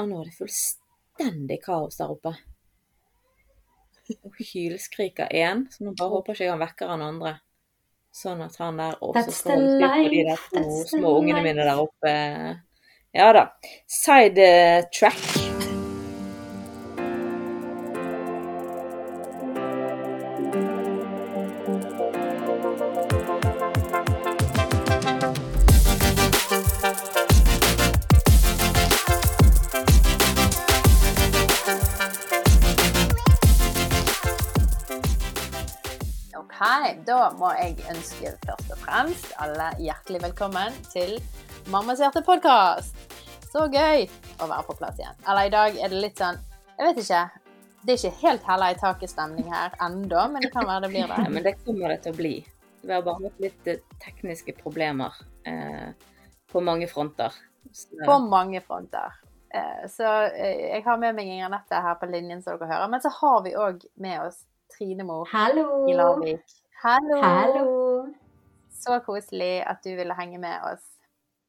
ah, nå er det fullstendig kaos der oppe. Og hylskriker én, så nå bare håper ikke han vekker han andre. Sånn at han der også the styr på de der to små ungene mine der oppe. Ja da. Side track. Må jeg ønske først og fremst alle hjertelig velkommen til Mammas hjerte podkast. Så gøy å være på plass igjen. Eller i dag er det litt sånn Jeg vet ikke. Det er ikke helt hella i taket-stemning her ennå, men det kan være det blir det. Ja, men det kommer det til å bli. Vi har bare hatt litt eh, tekniske problemer eh, på mange fronter. Så, På mange fronter. Eh, Så eh, jeg har med meg Inger Nette her på linjen, som dere hører. Men så har vi òg med oss Trine Mo Hallo! i Larvik. Hallo! Hallo! Så koselig at du ville henge med oss.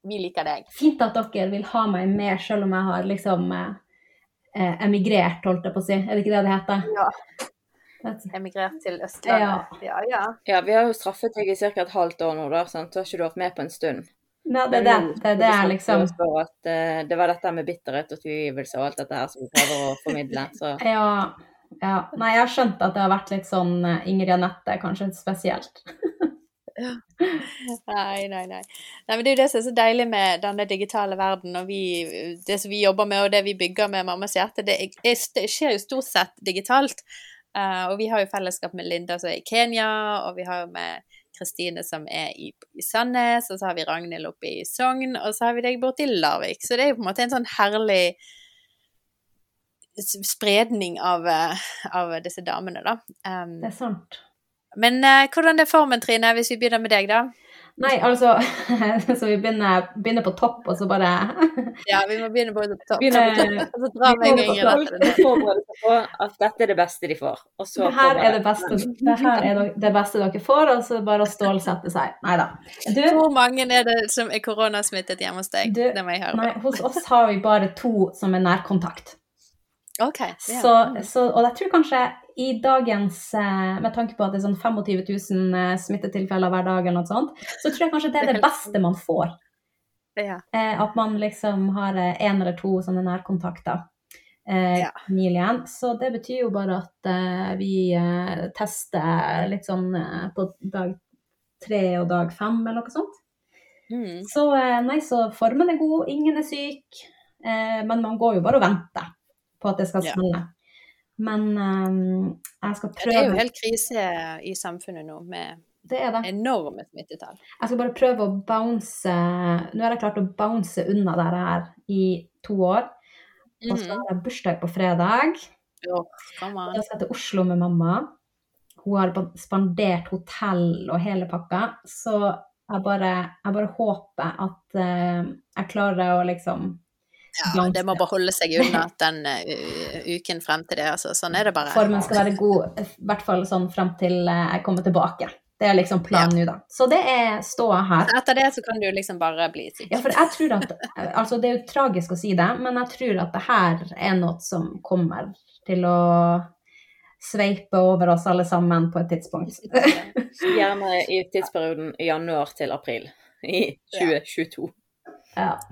Vi liker deg. Fint at dere vil ha meg med, selv om jeg har liksom eh, eh, emigrert, holdt jeg på å si. Er det ikke det det heter? Ja. Emigrert til Østlandet. Ja, ja. ja, vi har jo straffet deg i ca. et halvt år nå, da. Sant? Så har ikke du vært med på en stund. Nei, det er det. Det er det jeg liksom at, uh, det var dette med bitterhet og tilgivelse og alt dette her som vi prøver å formidle. Så Ja. Ja. Nei, jeg har skjønt at det har vært litt sånn eh, Ingrid Anette, kanskje spesielt. Nei, nei, nei. nei men det er jo det som er så deilig med denne digitale verden, og vi, det som vi jobber med og det vi bygger med Mammas hjerte, det, er, det skjer jo stort sett digitalt. Uh, og vi har jo fellesskap med Linda som er i Kenya, og vi har jo med Kristine som er i, i Sandnes, og så har vi Ragnhild oppe i Sogn, og så har vi deg borte i Larvik. Så det er jo på en måte en sånn herlig spredning av, eh, av disse damene, da. Um, Det er sant. men uh, hvordan er formen, Trine, hvis vi begynner med deg, da? Nei, altså Så vi begynner, begynner på topp, og så bare Ja, vi må begynne på topp. Begynner. Og så drar vi en gang forberede seg på at dette er det beste de får. Og så Det her er det beste, det her er det- beste dere får, og så bare å stålsette seg. Nei da. Hvor mange er det som er koronasmittet hjemme hos deg? Du, Det må jeg høre. nei, hos oss har vi bare to som er nærkontakt. Ok. Så, så, og jeg tror kanskje i dagens, eh, med tanke på at det er sånn 25 000 eh, smittetilfeller hver dag, eller noe sånt, så tror jeg kanskje det er det beste man får. Ja. Eh, at man liksom har én eller to sånne nærkontakter eh, Ja. i. Så det betyr jo bare at eh, vi eh, tester litt sånn på dag tre og dag fem, eller noe sånt. Mm. Så nei, så formen er god, ingen er syk, eh, men man går jo bare og venter på at det skal Ja. Men um, jeg skal prøve... Det er jo helt krise i samfunnet nå, med Det er det. enorme smittetall. Jeg skal bare prøve å bounce Nå har jeg klart å bounce unna det her i to år. Og så Mhm. har jeg bursdag på fredag. Jo. Da skal jeg til Oslo med mamma. Hun har spandert hotell og hele pakka. Så jeg bare, jeg bare håper at eh, jeg klarer å liksom Ja, det må bare holde seg unna den uh, uken frem til det, altså. Sånn er det bare. Formen skal være god, i hvert fall sånn frem til eh, jeg kommer tilbake. Det er liksom planen nå, da. Så det er ståa her. Så Etter det så kan du liksom bare bli syk. Ja, for jeg tror at Altså, det er jo tragisk å si det, men jeg tror at det her er noe som kommer til å sveipe over oss alle sammen på et tidspunkt. Gjerne i tidsperioden januar til april i 2022. Ja.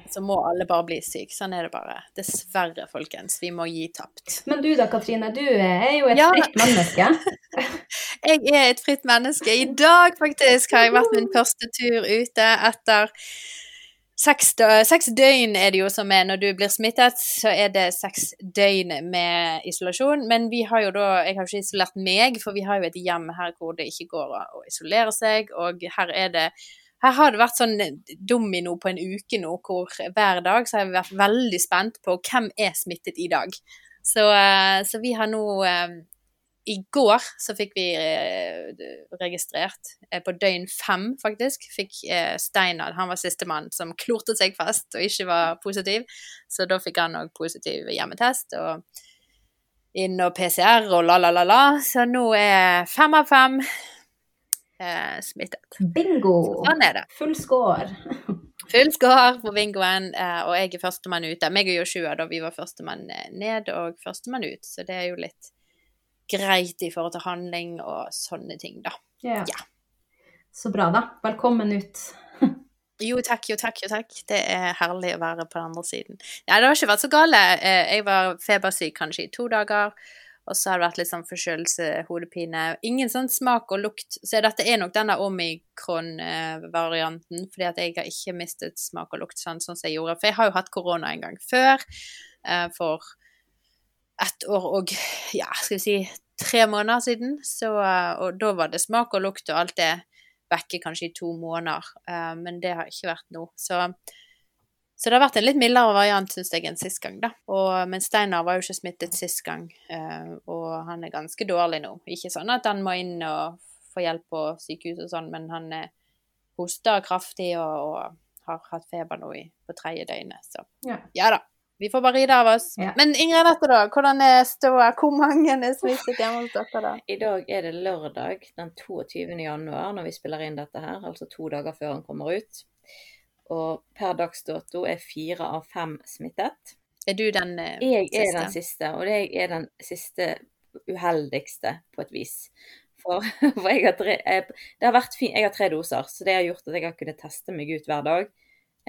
Så må alle bare bli syke. Sånn er det bare. Dessverre, folkens. Vi må gi tapt. Men du da, Katrine, du er jo et Ja. fritt menneske. Jeg er et fritt menneske. I dag faktisk har jeg vært min første tur ute etter seks, dø- seks døgn er det jo som er når du blir smittet, så er det seks døgn med isolasjon. Men vi har jo da Jeg har ikke isolert meg, for vi har jo et hjem her hvor det ikke går å isolere seg, og her er det her har det vært sånn domino på en uke nå, hvor hver dag så har vi vært veldig spent på hvem er smittet i dag. Så, eh, så vi har nå eh, I går så fikk vi eh, registrert, eh, på døgn fem faktisk, fikk eh, Steinar, han var sistemann som klorte seg fast og ikke var positiv. Så da fikk han òg positiv hjemmetest. og inn og PCR og la, la, la, la. Så nå er fem av fem eh, smittet. Bingo! Sånn er det. Full score. Full score på bingoen, eh, og jeg er førstemann ute. Meg og Joshua da vi var førstemann ned og førstemann ut, så det er jo litt greit i forhold til handling og sånne ting, da. Ja. Ja. Så bra, da. Velkommen ut. Jo takk, jo takk, jo takk. Det er herlig å være på den andre siden. Nei, det har ikke vært så gale. Eh, Jeg var febersyk kanskje i to dager, og så har det vært litt sånn forkjølelse, hodepine. Ingen sånn smak og lukt. Så dette er nok denne omikron-varianten, fordi at jeg har ikke mistet smak og lukt sånn, sånn som jeg gjorde. For jeg har jo hatt korona en gang før, eh, for ett år og ja, skal vi si tre måneder siden. Så, eh, og da var det smak og lukt og alt det vekke kanskje i to måneder, eh, men det har ikke vært nå. Så, så det har vært en litt mildere variant, syns jeg, enn sist gang, da. Og, men Steinar var jo ikke smittet sist gang, eh, og han er ganske dårlig nå. Ikke sånn at han må inn og få hjelp på sykehus og sånn, men han eh, hoster kraftig og, og har hatt feber nå i, på tredje døgnet, så Ja. ja da. Vi får bare ride av oss. Ja. Men Ingrid Dette, da? Hvordan er ståa? Hvor mange er smittet hjemme hos dere, da? I dag er det lørdag den 22. januar når vi spiller inn dette her, altså to dager før han kommer ut. Og per dags dato er fire av fem smittet. Er du den eh, Jeg er den siste, og jeg er den siste uheldigste på et vis. For, for jeg, har tre, jeg, det har fint, jeg har tre doser, så det har gjort at jeg har kunnet teste meg ut hver dag.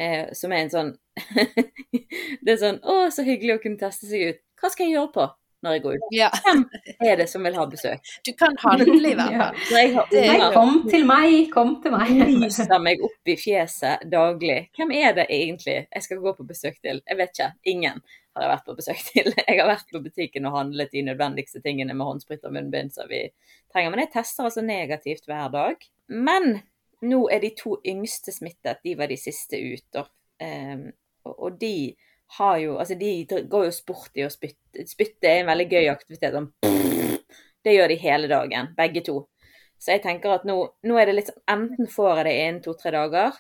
Eh, som er en sånn Det er sånn Å, så hyggelig å kunne teste seg ut. Hva skal jeg gjøre på når jeg går ut? Ja, Hvem er det som vil ha besøk? du kan handle i hvert fall. Ja. har Det kom til meg, kom til meg. lyser meg opp i fjeset daglig. Hvem er det egentlig jeg skal gå på besøk til? Jeg vet ikke. Ingen har jeg vært på besøk til. Jeg har vært på butikken og handlet de nødvendigste tingene med håndsprit og munnbind som vi trenger. Men jeg tester altså negativt hver dag. Men nå er de to yngste smittet. De var de siste ut. Ehm, og, og de har jo Altså, de går jo sport i å spytte. Spytte er en veldig gøy aktivitet. Sånn, det gjør de hele dagen, begge to. Så jeg tenker at nå, nå er det litt sånn Enten får jeg det innen to-tre dager,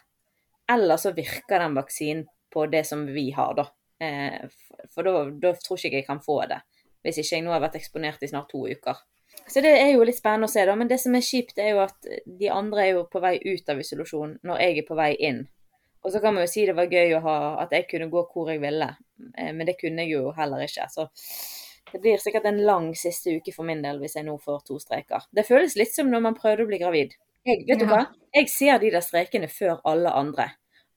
eller så virker den vaksinen på det som vi har, da. Eh, for da, da tror ikke jeg jeg kan få det. Hvis ikke jeg nå har vært eksponert i snart to uker. Så det er jo litt spennende å se, da. Men det som er kjipt, er jo at de andre er jo på vei ut av isolasjon når jeg er på vei inn. Og så kan man jo si det var gøy å ha, at jeg kunne gå hvor jeg ville, eh, men det kunne jeg jo heller ikke. Så det blir sikkert en lang siste uke for min del hvis jeg nå får to streker. Det føles litt som når man prøvde å bli gravid. Jeg, vet du hva? Jeg ser de der strekene før alle andre.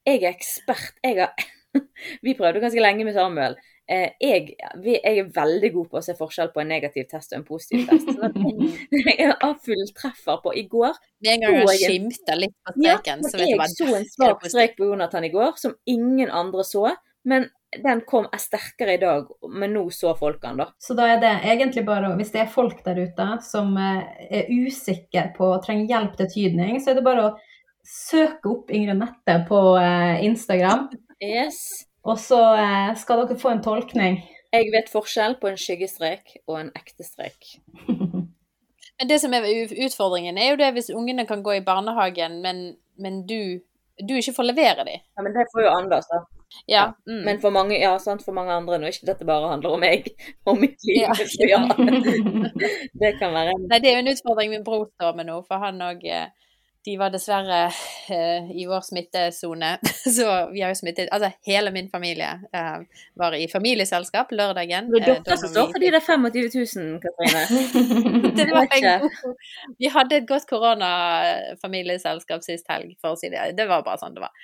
Jeg er ekspert. Jeg har Vi prøvde ganske lenge med Samuel. Eh, jeg, jeg er veldig god på å se forskjell på en negativ test og en positiv test. Jeg har fulltreffer på i går. Med en gang jeg- skimter litt på streken, ja, så vet du jeg så en svak strek på Jonathan i går som ingen andre så. Men den kom sterkere i dag, men nå så folk den, da. Så da er det egentlig bare, hvis det er folk der ute som eh, er usikre på og trenger hjelp til tydning, så er det bare å søke opp Ingrid Nette på eh, Instagram, Yes. Og så eh, skal dere få en tolkning. Jeg vet forskjell på en skyggestrek og en ekte strek. Men det som er utfordringen, er jo det hvis ungene kan gå i barnehagen, men, men du, du ikke får levere dem. Ja, men det får jo Anders, da. Ja. Mm. Men for mange, ja, sant, for mange andre nå, ikke dette bare handler om meg og mitt liv. Ja. Så ja, det kan være en Nei, det er jo en utfordring min bror står med nå, for han òg De var dessverre eh, i vår smittesone, så vi har jo smittet Altså hele min familie eh, var i familieselskap lørdagen. Det er eh, dere som står for de der 25 000, Katrine. Vi hadde et godt koronafamilieselskap sist helg, for å si det. Det var bare sånn det var.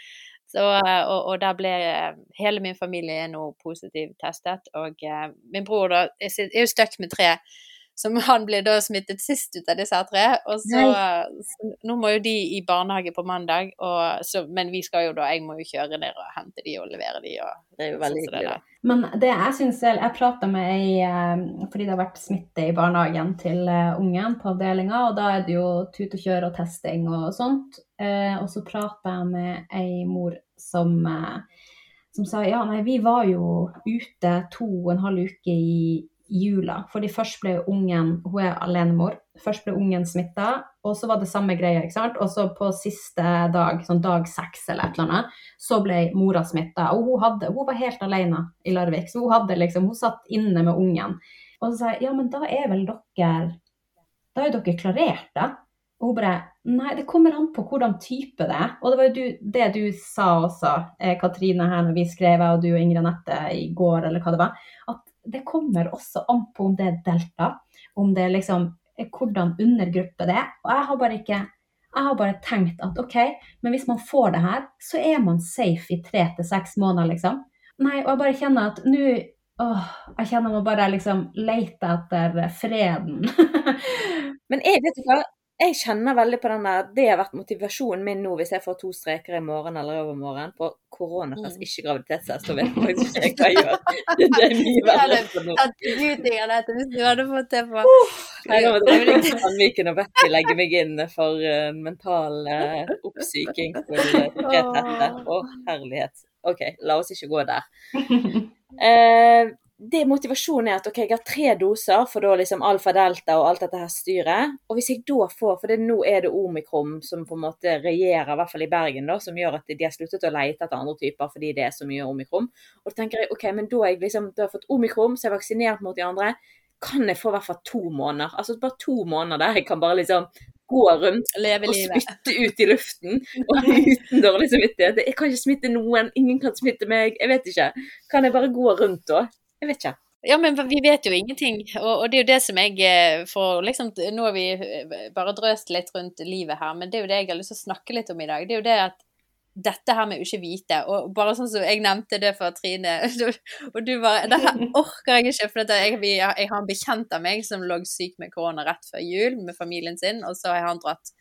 Så, eh, og, og der ble eh, hele min familie nå positivt testet. Og eh, min bror da, er jo stuck med tre, som han ble da smittet sist ut av disse tre. Og så, så nå må jo de i barnehage på mandag, og, så, men vi skal jo da, jeg må jo kjøre ned og hente de og levere de. Og, Det er jo veldig sånn hyggelig, da. Men det jeg syns Jeg, Jeg prata med ei eh, fordi det har vært smitte i barnehagen til eh, ungen på avdelinga, og da er det jo tut og kjør og testing og sånt. Eh, og så prata jeg med ei mor som, som sa ja, nei, vi var jo ute to og en halv uke i jula. Fordi først ble ungen Hun er alenemor. Først ble ungen smitta, og så var det samme greia, ikke sant. Og så på siste dag, sånn dag seks eller et eller annet, så ble mora smitta. Og hun, hadde, hun var helt alene i Larvik, så hun, hadde liksom, hun satt inne med ungen. Og så sa jeg ja, men da er vel dere Da er dere klarert, da? Og hun bare Nei, det kommer an på hvordan type det er. Og det var jo du, det du sa også, eh, Katrine, her når vi skrev, og du og Ingrid Anette i går, eller hva det var, at det kommer også an på om det er delta, om det er liksom eh, hvordan undergruppe det er. Og jeg har bare ikke jeg har bare tenkt at OK, men hvis man får det her, så er man safe i tre til seks måneder, liksom. Nei, og jeg bare kjenner at nå Åh, jeg kjenner meg bare liksom leter etter freden. Men jeg vet ikke hva, jeg kjenner veldig på den der Det har vært motivasjonen min nå hvis jeg får to streker i morgen eller overmorgen på koronatest, Mm. ikke graviditetstest. så vet jeg faktisk ikke hva jeg gjør. Det er mye verre for dette hvis du hadde fått det på Jeg har vært i Sandviken og bedt de legge meg inn for uh, mental uh, oppsyking for uh, tette. Å, herlighet. OK, la oss ikke gå der. Eh, det Motivasjonen er at ok, jeg har tre doser for da liksom alfa-delta og alt dette her styret. Og hvis jeg da får, for det, nå er det omikron som på en måte regjerer, i hvert fall i Bergen, da, som gjør at de har sluttet å leite etter andre typer fordi det er så mye omikron. Og da tenker jeg ok, men da jeg liksom, da har jeg fått omikron, så jeg er vaksinert mot de andre. Kan jeg få i hvert fall to måneder? Altså bare to måneder der jeg kan bare liksom gå rundt og spytte ut i luften og uten dårlig samvittighet. Jeg kan ikke smitte noen, ingen kan smitte meg. Jeg vet ikke. Kan jeg bare gå rundt da? Jeg vet ikke. Ja, men vi vet jo ingenting, og, og det er jo det som jeg eh, får liksom Nå har vi eh, bare drøst litt rundt livet her, men det er jo det jeg har lyst til å snakke litt om i dag. Det er jo det at dette her med å ikke vite, og bare sånn som jeg nevnte det for Trine, og du bare Dette orker jeg ikke, for jeg, jeg har en bekjent av meg som lå syk med korona rett før jul med familien sin, og så har han dratt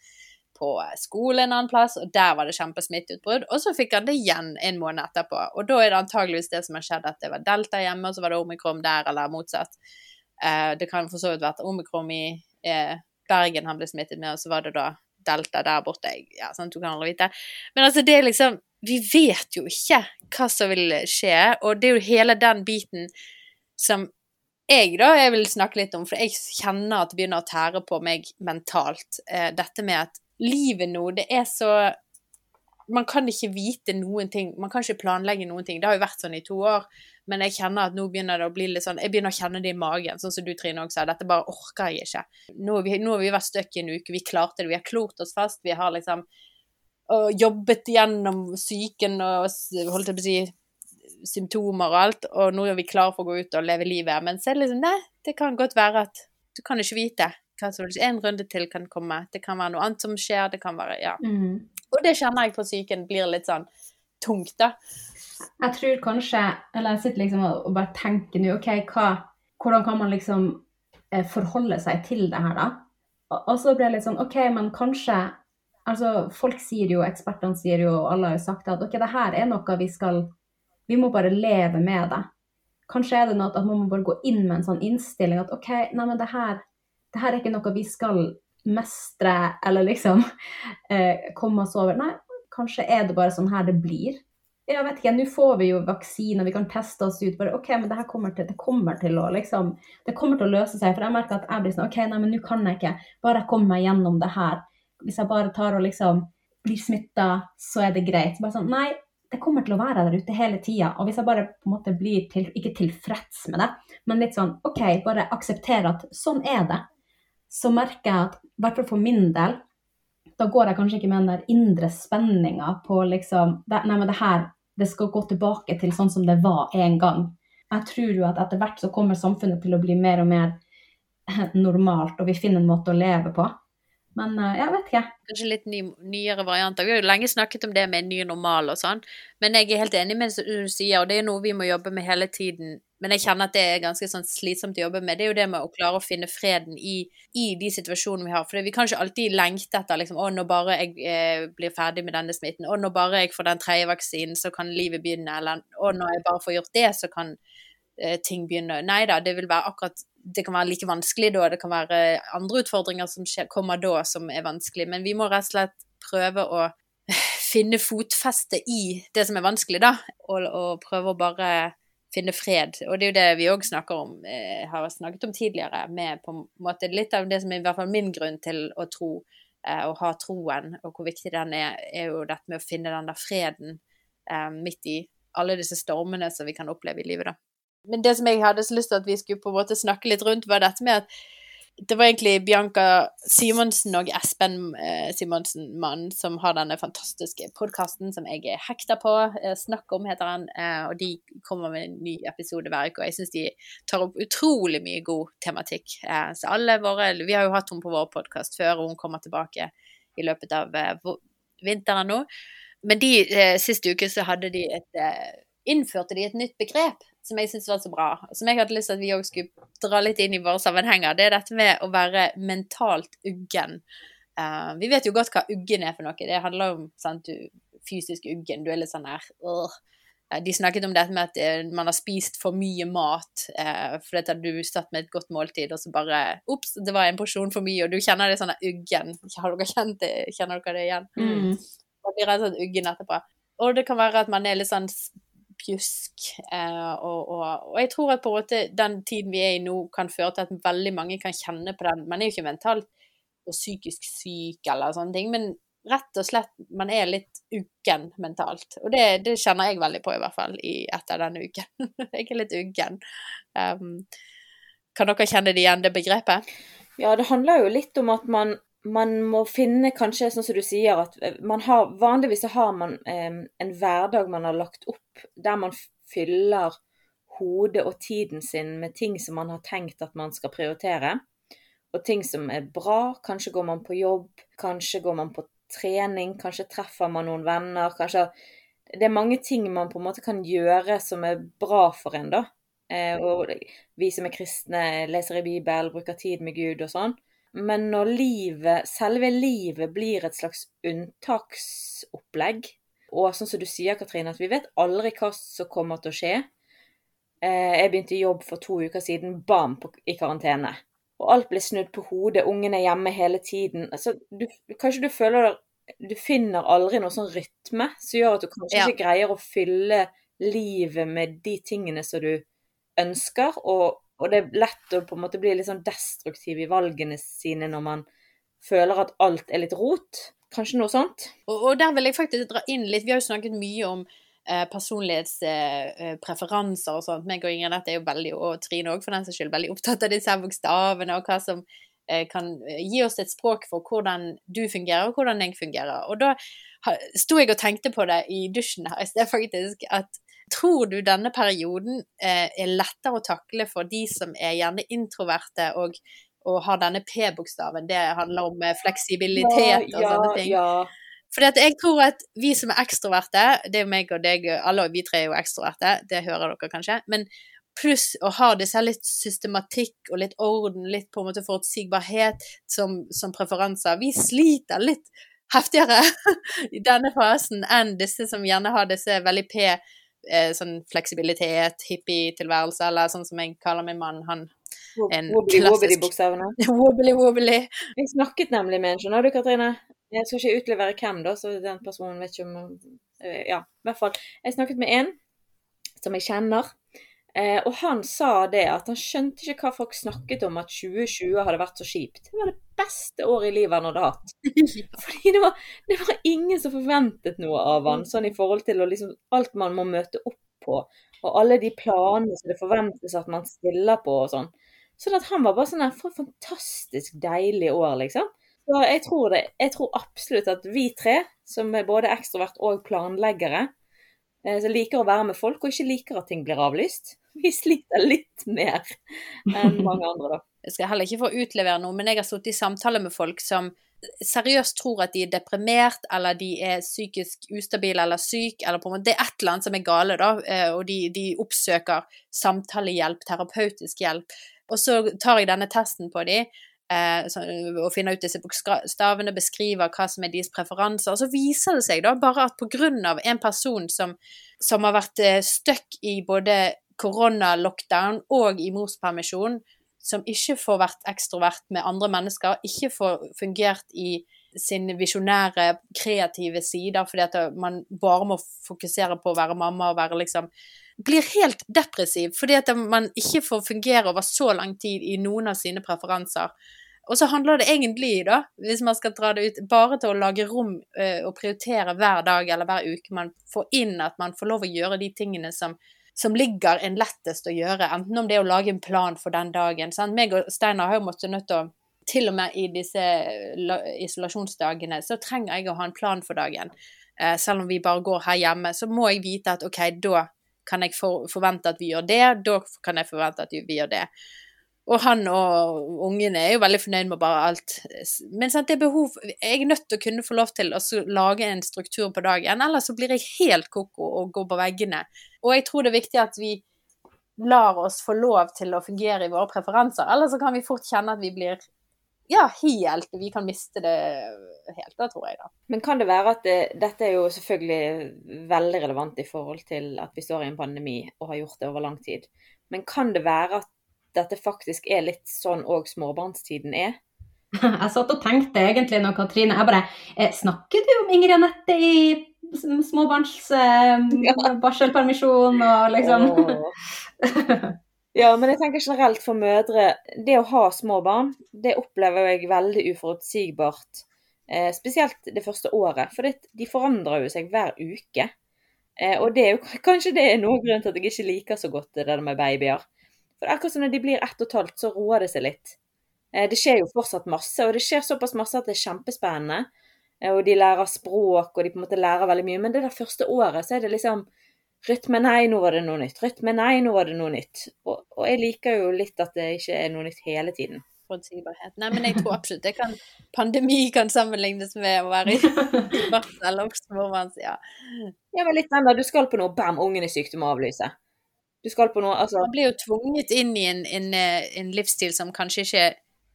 på skole en annen plass, og der var det kjempesmitteutbrudd. Og så fikk han det igjen en måned etterpå. Og da er det antageligvis det som har skjedd, at det var delta hjemme, og så var det omikron der, eller motsatt. Eh, det kan for så vidt vært omikron i eh, Bergen han ble smittet med, og så var det da delta der borte. Ja, sant, du kan aldri vite. Men altså, det er liksom Vi vet jo ikke hva som vil skje, og det er jo hele den biten som jeg da, jeg vil snakke litt om, for jeg kjenner at det begynner å tære på meg mentalt. Eh, dette med at livet nå, det er så Man kan ikke vite noen ting. Man kan ikke planlegge noen ting. Det har jo vært sånn i to år, men jeg kjenner at nå begynner det å bli litt sånn Jeg begynner å kjenne det i magen, sånn som du Trine også sa. Dette bare orker jeg ikke. Nå har vi, nå har vi vært stuck i en uke. Vi klarte det. Vi har klort oss fast. Vi har liksom jobbet gjennom psyken og holdt jeg på å si symptomer og alt, og nå er vi klare for å gå ut og leve livet. Men så er det liksom Nei, det kan godt være at du kan ikke vite vil. En runde til kan komme. Det kan være noe annet som skjer. Det kan være Ja. Mm. Og det kjenner jeg på psyken blir litt sånn tungt, da. Jeg tror kanskje Eller jeg sitter liksom og bare tenker nå, OK, hva, hvordan kan man liksom eh, forholde seg til det her, da? Og, og så blir det litt sånn OK, men kanskje Altså, folk sier jo, ekspertene sier jo, alle har jo sagt at OK, det her er noe vi skal Vi må bare leve med det. Kanskje er det noe at man må bare gå inn med en sånn innstilling at OK, nei, men det her, det her er ikke noe vi skal mestre eller liksom eh, komme oss over. Nei, kanskje er det bare sånn her det blir jeg vet ikke, nå får vi jo vaksiner, vi kan teste oss ut. bare, ok, men det her kommer til, det kommer til å liksom, det kommer til å løse seg. For jeg merker at jeg blir sånn, ok, nei, men nå kan jeg ikke. Bare jeg kommer meg gjennom det her. Hvis jeg bare tar og liksom blir smitta, så er det greit. Bare sånn, nei, det kommer til å være der ute hele tida. Og hvis jeg bare på en måte blir til, ikke tilfreds med det, men litt sånn, ok, bare akseptere at sånn er det, så merker jeg at, i hvert fall for min del, da går jeg kanskje ikke med den der indre spenninga på liksom det, Nei, men det her det skal gå tilbake til sånn som det var en gang. Jeg tror jo at etter hvert så kommer samfunnet til å bli mer og mer normalt, og vi finner en måte å leve på. Men eh, jeg vet ikke. Kanskje litt ny, nyere varianter. Vi har jo lenge snakket om det med en ny normal og sånn, men jeg er helt enig med det du sier, og det er noe vi må jobbe med hele tiden. Men jeg kjenner at det er ganske sånn slitsomt å jobbe med. Det er jo det med å klare å finne freden i, i de situasjonene vi har. For vi kan ikke alltid lengte etter liksom, å, når bare jeg eh, blir ferdig med denne smitten, og når bare jeg får den tredje vaksinen, så kan livet begynne, eller å, når jeg bare får gjort det, så kan eh, ting begynne. Nei da, det vil være akkurat det kan være like vanskelig da, det kan være andre utfordringer som skjer, kommer da som er vanskelig, men vi må rett og slett prøve å finne fotfeste i det som er vanskelig, da, og, og prøve å bare finne fred. Og det er jo det vi òg snakker om, eh, har snakket om tidligere, med på en måte litt av det som er i hvert fall min grunn til å tro, eh, og ha troen, og hvor viktig den er, er jo dette med å finne den der freden eh, midt i alle disse stormene som vi kan oppleve i livet, da. Men det som jeg hadde så lyst til at vi skulle på en måte snakke litt rundt, var dette med at det var egentlig Bianca Simonsen og Espen eh, Simonsen, mann, som har denne fantastiske podkasten som jeg er hekta på. Eh, Snakk om heter han, eh, og de kommer med en ny episode hver uke. Og jeg syns de tar opp utrolig mye god tematikk. Eh, så alle våre Vi har jo hatt henne på vår podkast før, og hun kommer tilbake i løpet av eh, vinteren nå. Men de eh, siste uke så hadde de et innførte de et nytt begrep som jeg syns var så bra, som jeg hadde lyst til at vi òg skulle dra litt inn i våre sammenhenger. Det er dette med å være mentalt uggen. Uh, vi vet jo godt hva uggen er for noe. Det handler om sant, du, fysisk uggen. Du er litt sånn der uh. De snakket om dette med at eh, man har spist for mye mat uh, fordi at du satt med et godt måltid, og så bare Ops, det var en porsjon for mye, og du kjenner det sånn uggen. Har dere kjent det? Kjenner dere det igjen? Mm. Man blir rett sånn uggen etterpå. Og det kan være at man er litt sånn pjusk. Eh, og, og, og, jeg tror at på en måte den tiden vi er i nå, kan føre til at veldig mange kan kjenne på den. Man er jo ikke mentalt og psykisk syk eller sånne ting, men rett og slett man er litt uggen mentalt. Og det, det kjenner jeg veldig på, i hvert fall, i, etter denne uken. jeg er litt uggen. Um, kan dere kjenne det igjen, det begrepet? Ja, det handler jo litt om at man man må finne kanskje, sånn som du sier, at eh, man har Vanligvis så har man eh, en hverdag man har lagt opp der man fyller hodet og tiden sin med ting som man har tenkt at man skal prioritere. Og ting som er bra. Kanskje går man på jobb, kanskje går man på trening, kanskje treffer man noen venner. Kanskje Det er mange ting man på en måte kan gjøre som er bra for en, da. Eh, og vi som er kristne, leser i Bibelen, bruker tid med Gud og sånn. Men når livet, selve livet blir et slags unntaksopplegg, og sånn som du sier, Katrine, at vi vet aldri hva som kommer til å skje. Eh, jeg begynte i jobb for to uker siden, bam, i karantene. Og alt ble snudd på hodet, ungen er hjemme hele tiden. Altså, du, kanskje du føler Du finner aldri noe sånn rytme som gjør at du kanskje ja. ikke greier å fylle livet med de tingene som du ønsker, og og det er lett å på en måte bli litt sånn destruktiv i valgene sine når man føler at alt er litt rot. Kanskje noe sånt. Og, og der vil jeg faktisk dra inn litt. Vi har jo snakket mye om eh, personlighetspreferanser eh, og sånt. Meg og Ingrid Nett er jo veldig, og Trine òg for den saks skyld, veldig opptatt av disse bokstavene og hva som eh, kan gi oss et språk for hvordan du fungerer, og hvordan jeg fungerer. Og da sto jeg og tenkte på det i dusjen her i sted, faktisk, at Tror du denne perioden eh, er lettere å takle for de som er gjerne introverte og, og har denne P-bokstaven? Det handler om eh, fleksibilitet og ja, sånne ting. Ja. Fordi jeg tror at vi som er ekstroverte, det er meg og deg, alle vi tre er jo ekstroverte, det hører dere kanskje, men pluss å ha disse litt systematikk og litt orden, litt på en måte forutsigbarhet som, som preferanser. Vi sliter litt heftigere i denne fasen enn disse som gjerne har disse veldig P eh, sånn fleksibilitet, hippie-tilværelse, eller sånn som jeg kaller min mann. Han en wobbly, klassisk bokstavene wobbly, wobbly. Jeg snakket nemlig med en, skjønner du, Katrine. Jeg skal ikke utlevere hvem, da, så den personen vet ikke om eh, Ja, i hvert fall. Jeg snakket med en som jeg kjenner, Eh, og han sa det at han skjønte ikke hva folk snakket om at 2020 hadde vært så kjipt. Det var det beste året i livet han hadde hatt. Fordi det var, det var, ingen som forventet noe av han, sånn i forhold til liksom, alt man må møte opp på. Og alle de planene som det forventes at man stiller på og sånn. Sånn at han var bare sånn her For fantastisk deilig år, liksom. Så jeg tror, det, jeg tror absolutt at vi tre, som er både ekstrovert og planleggere, eh, som liker å være med folk og ikke liker at ting blir avlyst, vi sliter litt mer enn mange andre, da. Jeg skal heller ikke få utlevere noe, men jeg har sittet i samtale med folk som seriøst tror at de er deprimert, eller de er psykisk ustabile eller syk, eller på en måte Det er et eller annet som er gale, da, eh, og de, de oppsøker samtalehjelp, terapeutisk hjelp. Og så tar jeg denne testen på dem, eh, og finner ut disse bokstavene, beskriver hva som er deres preferanser. Og så viser det seg da bare at av en person som, som har vært eh, stuck i både koronalockdown og i morspermisjon, som ikke får vært ekstrovert med andre mennesker, ikke får fungert i sin visjonære, kreative sider fordi at man bare må fokusere på å være mamma og være liksom Blir helt depressiv fordi at man ikke får fungere over så lang tid i noen av sine preferanser. Og så handler det egentlig, da, hvis man skal dra det ut, bare til å lage rom øh, og prioritere hver dag eller hver uke man får inn at man får lov å gjøre de tingene som som ligger en lettest å gjøre, enten om det er å lage en plan for den dagen. Sant? Meg og Steinar har jo måttet nødt til å til og med i disse isolasjonsdagene, så trenger jeg å ha en plan for dagen. Eh, selv om vi bare går her hjemme, så må jeg vite at OK, da kan jeg for, forvente at vi gjør det, da kan jeg forvente at vi gjør det. Og han og ungene er jo veldig fornøyd med bare alt. Men sant, det er behov Jeg er nødt til å kunne få lov til å lage en struktur på dagen, ellers så blir jeg helt ko-ko og går på veggene. Og jeg tror det er viktig at vi lar oss få lov til å fungere i våre preferanser, ellers så kan vi fort kjenne at vi blir ja, helt Vi kan miste det helt, da tror jeg, da. Men kan det være at det, dette er jo selvfølgelig veldig relevant i forhold til at vi står i en pandemi og har gjort det over lang tid. Men kan det være at dette faktisk er litt sånn òg småbarnstiden er? Jeg satt og tenkte egentlig nå, Katrine Jeg bare eh, Snakker du om Ingrid Anette i småbarns eh, og liksom Ja, men jeg tenker generelt for mødre, det å ha små barn, det opplever jeg veldig uforutsigbart. Eh, spesielt det første året, for det, de forandrer jo seg hver uke. Eh, og det er jo kanskje det er noen grunn til at jeg ikke liker så godt det der med babyer. For akkurat som når de blir ett og et halvt, så roer det seg litt. Eh, det skjer jo fortsatt masse, og det skjer såpass masse at det er kjempespennende. Eh, og de lærer språk, og de på en måte lærer veldig mye. Men det der første året så er det liksom Rytme, nei, nå var det noe nytt. Rytme, nei, nå var det noe nytt. Og, og jeg liker jo litt at det ikke er noe nytt hele tiden. Forutsigbarhet. Nei, men jeg tror absolutt det kan Pandemi kan sammenlignes med å være i barsel og man ja. Ja, men litt den der, du skal på noe, bam, ungen er syk, du må avlyse. Du skal på noe, altså Man blir jo tvunget inn i en, en, eh, en livsstil som kanskje ikke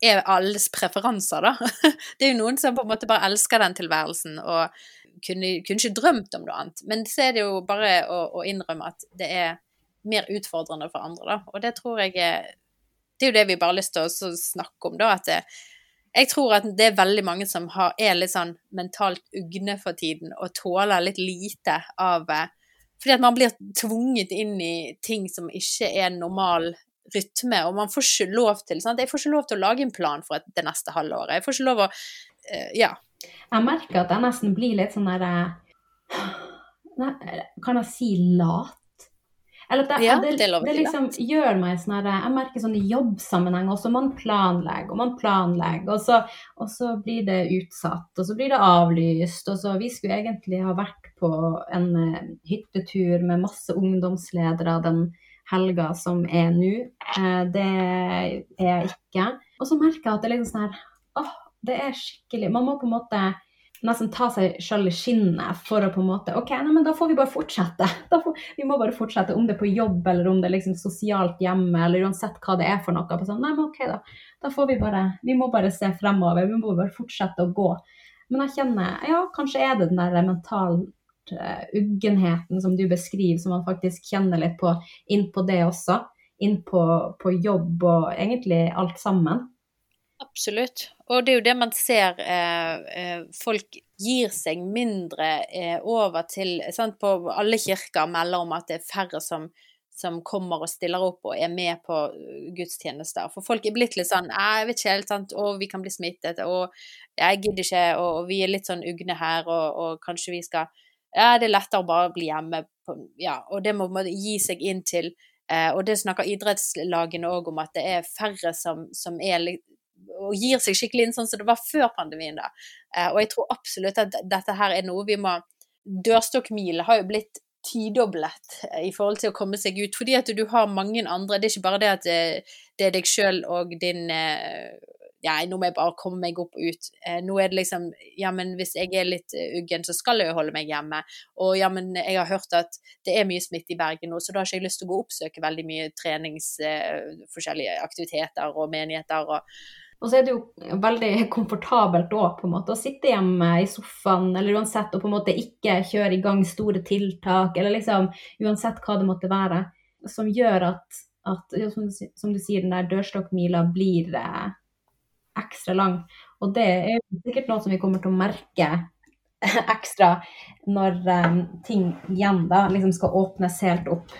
er alles preferanser, da. Det er jo noen som på en måte bare elsker den tilværelsen og kunne, kunne ikke drømt om noe annet. Men så er det jo bare å, å innrømme at det er mer utfordrende for andre, da. Og det tror jeg er Det er jo det vi bare har lyst til å snakke om, da. At det, jeg tror at det er veldig mange som har, er litt sånn mentalt ugne for tiden og tåler litt lite av eh, Fordi at man blir tvunget inn i ting som ikke er normal rytme, og man får ikke lov til sant? Jeg får ikke lov til å lage en plan for det neste halvåret. Jeg får ikke lov å eh, Ja. Jeg merker at jeg nesten blir litt sånn derre Kan jeg si lat? Eller at det, Ja, det, det det liksom gjør meg sånn Jeg merker sånn i jobbsammenheng også, man planlegger og man planlegger, og så, og så blir det utsatt, og så blir det avlyst, og så Vi skulle egentlig ha vært på en eh, hyttetur med masse ungdomsledere den helga som er nå. Eh, det er jeg ikke. Og så merker jeg at det er liksom sånn her åh, det er skikkelig Man må på en måte nesten ta seg sjøl i skinnet for å på en måte OK, nei, men da får vi bare fortsette. Får, vi må bare fortsette, om det er på jobb eller om det er liksom sosialt hjemme, eller uansett hva det er for noe. Sånn, nei, men OK, da. Da får vi bare Vi må bare se fremover. Vi må bare fortsette å gå. Men jeg kjenner Ja, kanskje er det den der mentalt uh, uggenheten som du beskriver, som man faktisk kjenner litt på inn på det også. Inn på, på jobb og egentlig alt sammen. Absolutt. Og det er jo det man ser. Eh, eh, folk gir seg mindre eh, over til sant? På alle kirker melder om at det er færre som, som kommer og stiller opp og er med på eh, gudstjenester. For folk er blitt litt sånn Jeg vet ikke helt, sant. Å, vi kan bli smittet. Og jeg gidder ikke. Og, og vi er litt sånn ugne her, og, og kanskje vi skal Ja, det er lettere å bare bli hjemme. På, ja, og det må man gi seg inn til. Eh, og det snakker idrettslagene òg om, at det er færre som, som er litt og gir seg skikkelig inn sånn som det var før pandemien. da. Eh, og jeg tror absolutt at dette her er noe vi må Dørstokkmil har jo blitt tidoblet i forhold til å komme seg ut, fordi at du har mange andre. Det er ikke bare det at eh, det er deg sjøl og din eh, ja, nå må jeg bare komme meg opp og ut. Eh, nå er det liksom Ja, men hvis jeg er litt eh, uggen, så skal jeg jo holde meg hjemme. Og ja, men jeg har hørt at det er mye smitte i Bergen nå, så da har ikke jeg lyst til å gå og oppsøke veldig mye trenings... Eh, aktiviteter og menigheter og Og så er det jo veldig komfortabelt òg, på en måte, å sitte hjemme i sofaen, eller uansett, og på en måte ikke kjøre i gang store tiltak, eller liksom uansett hva det måtte være, som gjør at, at som, som du sier, den der dørstokkmila blir eh, ekstra lang. Og det er jo sikkert noe som vi kommer til å merke ekstra når eh, ting igjen da liksom skal åpnes helt opp.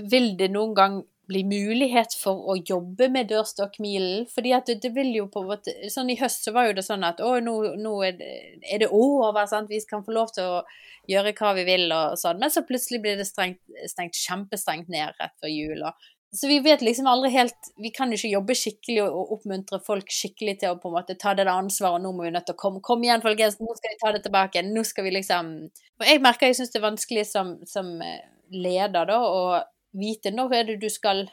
vil det noen gang bli mulighet for å jobbe med dørstokkmilen? Fordi at det, det vil jo på Sånn i høst så var jo det sånn at å, nå, nå er, det, er det over, sant? vi kan få lov til å gjøre hva vi vil og sånn. Men så plutselig blir det strengt, stengt kjempestrengt ned rett før jul. Og, Så vi vet liksom aldri helt Vi kan jo ikke jobbe skikkelig og, og oppmuntre folk skikkelig til å på en måte ta det der ansvaret. Nå må vi nødt til å komme Kom igjen, folkens, nå skal vi ta det tilbake. Nå skal vi liksom Og jeg merker jeg syns det er vanskelig som, som eh, leder, da, å vite når er det du skal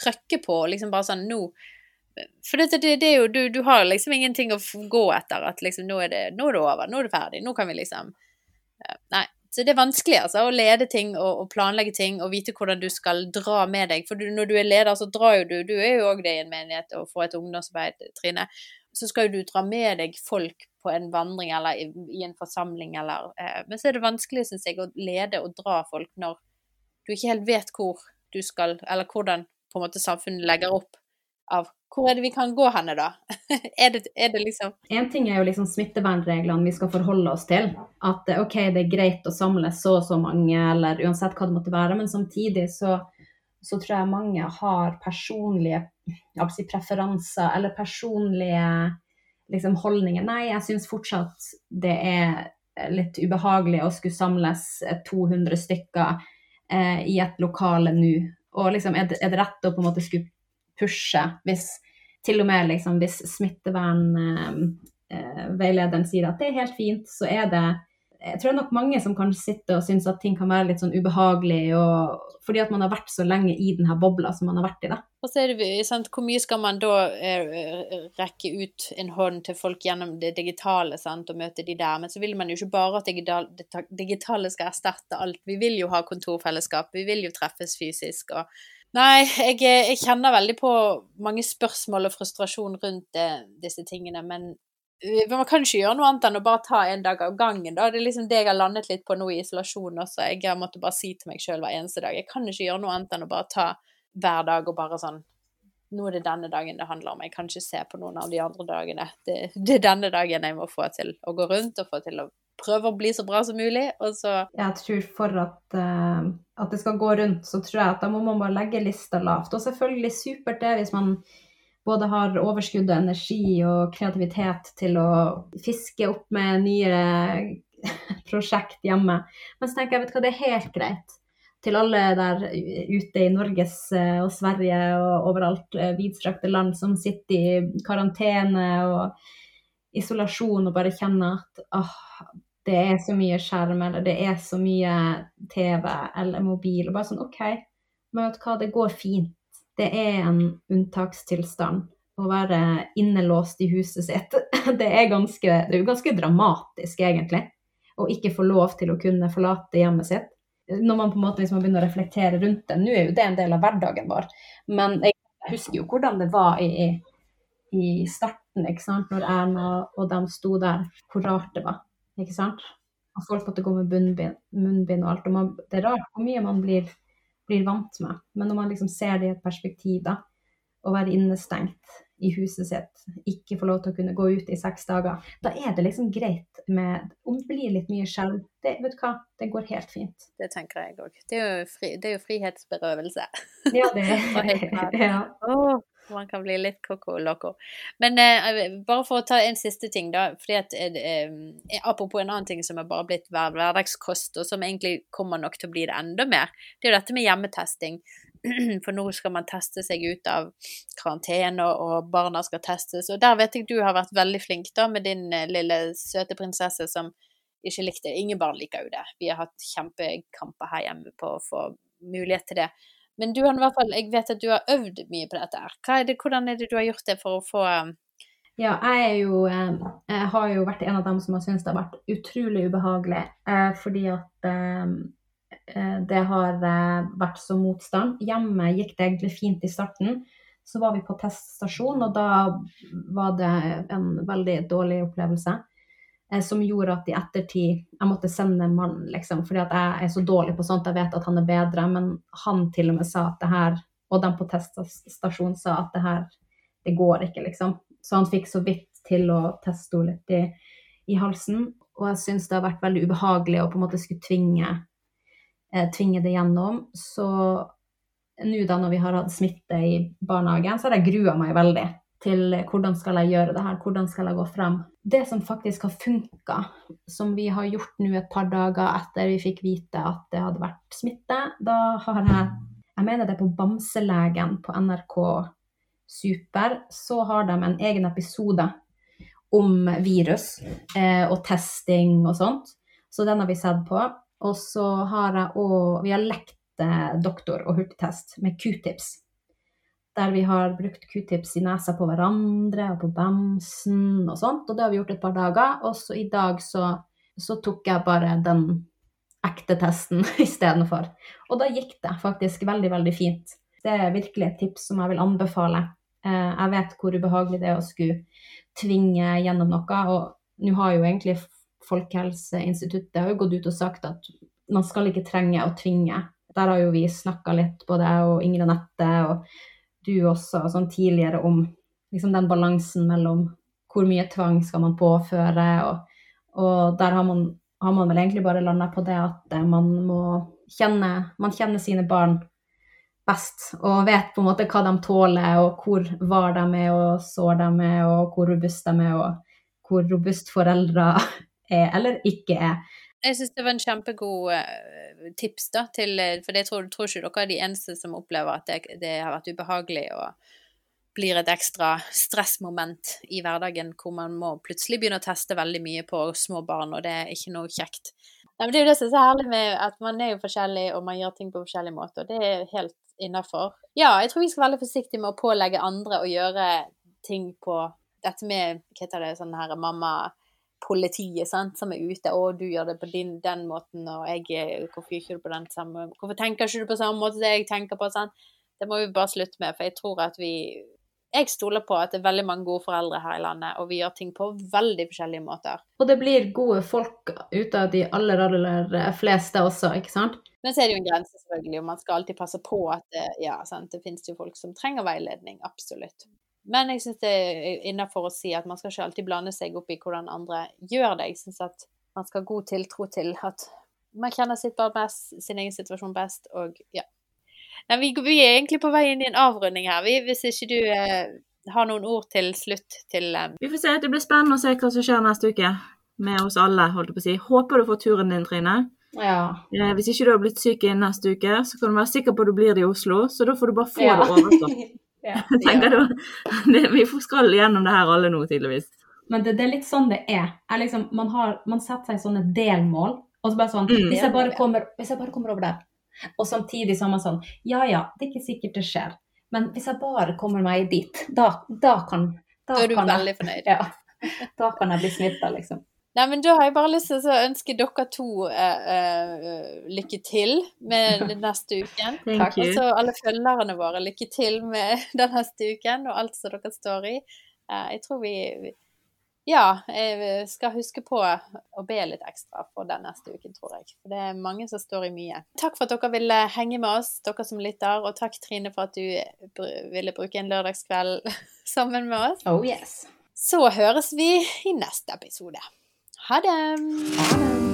trykke på, liksom bare sånn nå for det, det, det, er jo, du, du, har liksom ingenting å gå etter. At liksom nå er, det, nå er det over, nå er det ferdig. Nå kan vi liksom Nei. Så det er vanskelig altså, å lede ting og, og, planlegge ting og vite hvordan du skal dra med deg. For du, når du er leder, så drar jo du Du er jo òg det i en menighet og får et ungdomsarbeid, Trine. Så skal jo du dra med deg folk på en vandring eller i, i en forsamling eller eh, Men så er det vanskelig, syns jeg, å lede og dra folk når du ikke helt vet hvor du skal, eller hvordan på en måte samfunnet legger opp av hvor er det vi kan gå henne, da? er, det, er, det, liksom En ting er jo liksom smittevernreglene vi skal forholde oss til. At OK, det er greit å samle så og så mange, eller uansett hva det måtte være. Men samtidig så, så tror jeg mange har personlige si, preferanser eller personlige liksom, holdninger. Nei, jeg syns fortsatt det er litt ubehagelig å skulle samles 200 stykker eh, i et lokale nå. Og liksom, er det, er det rett å på en måte skulle pushe hvis til og med liksom, hvis smittevernveilederen eh, sier at det er helt fint, så er det jeg tror det er nok mange som kan sitte og synes at ting kan være litt sånn ubehagelig, og, fordi at man har vært så lenge i denne bobla som man har vært i. da. Og så er det, sant, Hvor mye skal man da eh, rekke ut en hånd til folk gjennom det digitale sant, og møte de der? Men så vil man jo ikke bare at det digitale skal erstatte alt. Vi vil jo ha kontorfellesskap, vi vil jo treffes fysisk. og Nei, jeg, jeg, kjenner veldig på mange spørsmål og frustrasjon rundt det, disse tingene, men man kan ikke gjøre noe annet enn å bare ta en dag av gangen. Da. Det er liksom det jeg har landet litt på nå i isolasjon også. Jeg har måttet bare si til meg sjøl hver eneste dag. Jeg kan ikke gjøre noe annet enn å bare ta hver dag og bare sånn Nå er det denne dagen det handler om. Jeg kan ikke se på noen av de andre dagene. Det, det er denne dagen jeg må få til å gå rundt og få til å prøve å bli så bra som mulig, og så Jeg tror for at, uh, at det skal gå rundt, så tror jeg at da må man bare legge lista lavt. Og selvfølgelig supert det hvis man både har overskudd og energi og kreativitet til å fiske opp med nye prosjekt hjemme. Men så tenker jeg, vet du hva, det er helt greit. Til alle der ute i Norges eh, og Sverige og overalt eh, vidstrakte land som sitter i karantene og isolasjon og bare kjenner at åh, det er så mye skjerm, eller det er så mye TV eller mobil. Og bare sånn OK, men vet du hva, det går fint. Det er en unntakstilstand å være innelåst i huset sitt. Det er, ganske, det er ganske dramatisk, egentlig, å ikke få lov til å kunne forlate hjemmet sitt. Når man på en måte, liksom begynner å reflektere rundt det Nå er jo det en del av hverdagen vår, men jeg husker jo hvordan det var i, i starten, ikke sant? når Erna og dem sto der, hvor rart det var ikke sant? Og folk måtte gå med munnbind, munnbind og alt. Og man, det er rart hvor mye man blir, blir, vant med. Men når man liksom ser det i et perspektiv, da, å være innestengt i huset sitt, ikke få lov til å kunne gå ut i seks dager, da er det liksom greit med Om det blir litt mye skjelv, det, vet du hva, det går helt fint. Det tenker jeg òg. Det, det, er jo frihetsberøvelse. Ja, det er ja. Oh, man kan bli litt coco loco. Men eh, bare for å ta en siste ting, da. fordi at eh, eh Apropos en annen ting som er bare blitt hver, hverdagskost, og som egentlig kommer nok til å bli det enda mer, det er jo dette med hjemmetesting. For nå skal man teste seg ut av karantene, og barna skal testes. Og der vet jeg du har vært veldig flink da med din eh, lille søte prinsesse som ikke likte Ingen barn liker jo det. Vi har hatt kjempekamper her hjemme på å få mulighet til det. Men du har i hvert fall, jeg vet at du har øvd mye på dette. Er hvordan er det du har gjort det for å få um, ja, jeg jo eh, Jeg har jo vært en av dem som har syntes det har vært utrolig ubehagelig. Eh, fordi at eh, det har vært så motstand. Hjemme gikk det egentlig fint i starten. Så var vi på teststasjon, og da var det en veldig dårlig opplevelse. Eh, som gjorde at i ettertid jeg måtte sende en mann, liksom, fordi at jeg er så dårlig på sånt. Jeg vet at han er bedre, men han til og med sa at det her, og de på teststasjonen sa at det her, det går ikke, liksom. Så han fikk så vidt til å teste henne litt i, i, halsen. Og jeg syns det har vært veldig ubehagelig å på en måte skulle tvinge, eh, tvinge det gjennom. Så nå da når vi har hatt smitte i barnehagen, så har jeg grua meg veldig til hvordan skal jeg gjøre det her, hvordan skal jeg gå frem. Det som faktisk har funka, som vi har gjort nå et par dager etter vi fikk vite at det hadde vært smitte, da har jeg jeg mener det er på Bamselegen på NRK Super, så har de en egen episode om virus eh, og testing og sånt. Så den har vi sett på. Og så har jeg òg Vi har lekt eh, doktor og hurtigtest med q-tips. Der vi har brukt q-tips i nesa på hverandre og på bamsen og sånt. Og det har vi gjort et par dager. Og så i dag så, så tok jeg bare den ekte testen istedenfor. Og da gikk det faktisk veldig, veldig fint. Det er virkelig et tips som jeg vil anbefale. Eh, jeg vet hvor ubehagelig det er å skulle tvinge gjennom noe. Og nå har jo egentlig Folkehelseinstituttet har jo gått ut og sagt at man skal ikke trenge å tvinge. Der har jo vi snakka litt, både jeg og Ingrid Anette og du også, sånn tidligere om liksom den balansen mellom hvor mye tvang skal man påføre, og, og der har man, har man, vel egentlig bare landa på det at man må kjenne Man kjenner sine barn best og vet på en måte hva de tåler, og hvor var de er, og sår de er, og hvor robust de er, og hvor robust foreldre er eller ikke er. Jeg syns det var en kjempegod uh, tips, da, til, for jeg tror, tror, ikke dere er de eneste som opplever at det, det, har vært ubehagelig og blir et ekstra stressmoment i hverdagen hvor man må plutselig begynne å teste veldig mye på små barn, og det er ikke noe kjekt. Nei, men det er jo det som er så herlig med at man er jo forskjellig, og man gjør ting på forskjellige måter. og Det er helt innafor. Ja, jeg tror vi skal være veldig forsiktige med å pålegge andre å gjøre ting på dette med hva heter det, sånn her mamma-politiet, sant, som er ute. og du gjør det på din, den måten, og jeg Hvorfor ikke du på den samme Hvorfor tenker ikke du på samme måte som jeg tenker på?' sant? Det må vi bare slutte med, for jeg tror at vi jeg stoler på at det er veldig mange gode foreldre her i landet, og vi gjør ting på veldig forskjellige måter. Og det blir gode folk ut av de aller, aller fleste også, ikke sant? Men så er det jo en grense, selvfølgelig, og man skal alltid passe på at det, ja, sant? det finnes jo folk som trenger veiledning. Absolutt. Men jeg syns det er innafor å si at man skal ikke alltid blande seg opp i hvordan andre gjør det. Jeg syns at man skal ha god tiltro til at man kjenner sitt barn best, sin egen situasjon best, og ja. Nei, vi, vi, er egentlig på vei inn i en avrunding her, vi, hvis ikke du eh, har noen ord til slutt til eh... Vi får se. Det blir spennende å se hva som skjer neste uke med oss alle, holdt jeg på å si. Håper du får turen din, Trine. Ja. Eh, hvis ikke du har blitt syk innen neste uke, så kan du være sikker på at du blir det i Oslo. Så da får du bare få ja. det overstått. ja. Tenker du, det, vi skal gjennom det her alle nå, tydeligvis. Men det, det, er litt sånn det er. er liksom, man, har, man, setter seg sånne delmål. Og så bare sånn mm. hvis, jeg bare kommer, hvis jeg bare kommer over der. Og samtidig så har man sånn Ja ja, det er ikke sikkert det skjer. Men hvis jeg bare kommer meg dit, da, da kan Da, da er du veldig fornøyd. Ja. Da kan jeg bli smitta, liksom. Nei, men Da har jeg bare lyst til å ønske dere to uh, uh, lykke til med den neste uken. Takk. Og så alle følgerne våre, lykke til med den neste uken og alt som dere står i. Uh, jeg tror vi Ja, jeg skal huske på å be litt ekstra for den neste uken, tror jeg. For det er mange som står i mye. Takk for at dere ville henge med oss, dere som lytter. Og takk, Trine, for at du ville bruke en lørdagskveld sammen med oss. Oh yes. Så høres vi i neste episode. Ha det! Ha det.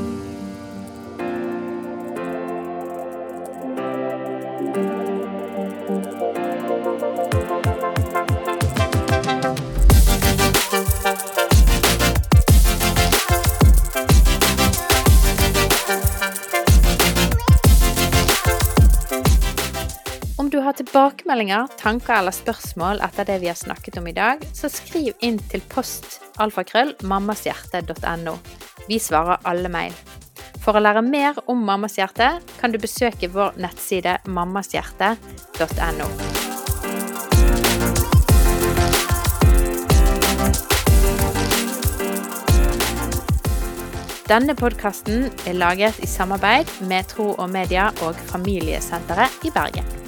Tilbakemeldinger, tanker eller spørsmål etter det vi har snakket om i dag, så skriv inn til post alfakrøll mammashjerte.no. Vi svarer alle mail. For å lære mer om Mammas hjerte kan du besøke vår nettside mammashjerte.no. Denne podkasten er laget i samarbeid med Tro og Media og Familiesenteret i Bergen.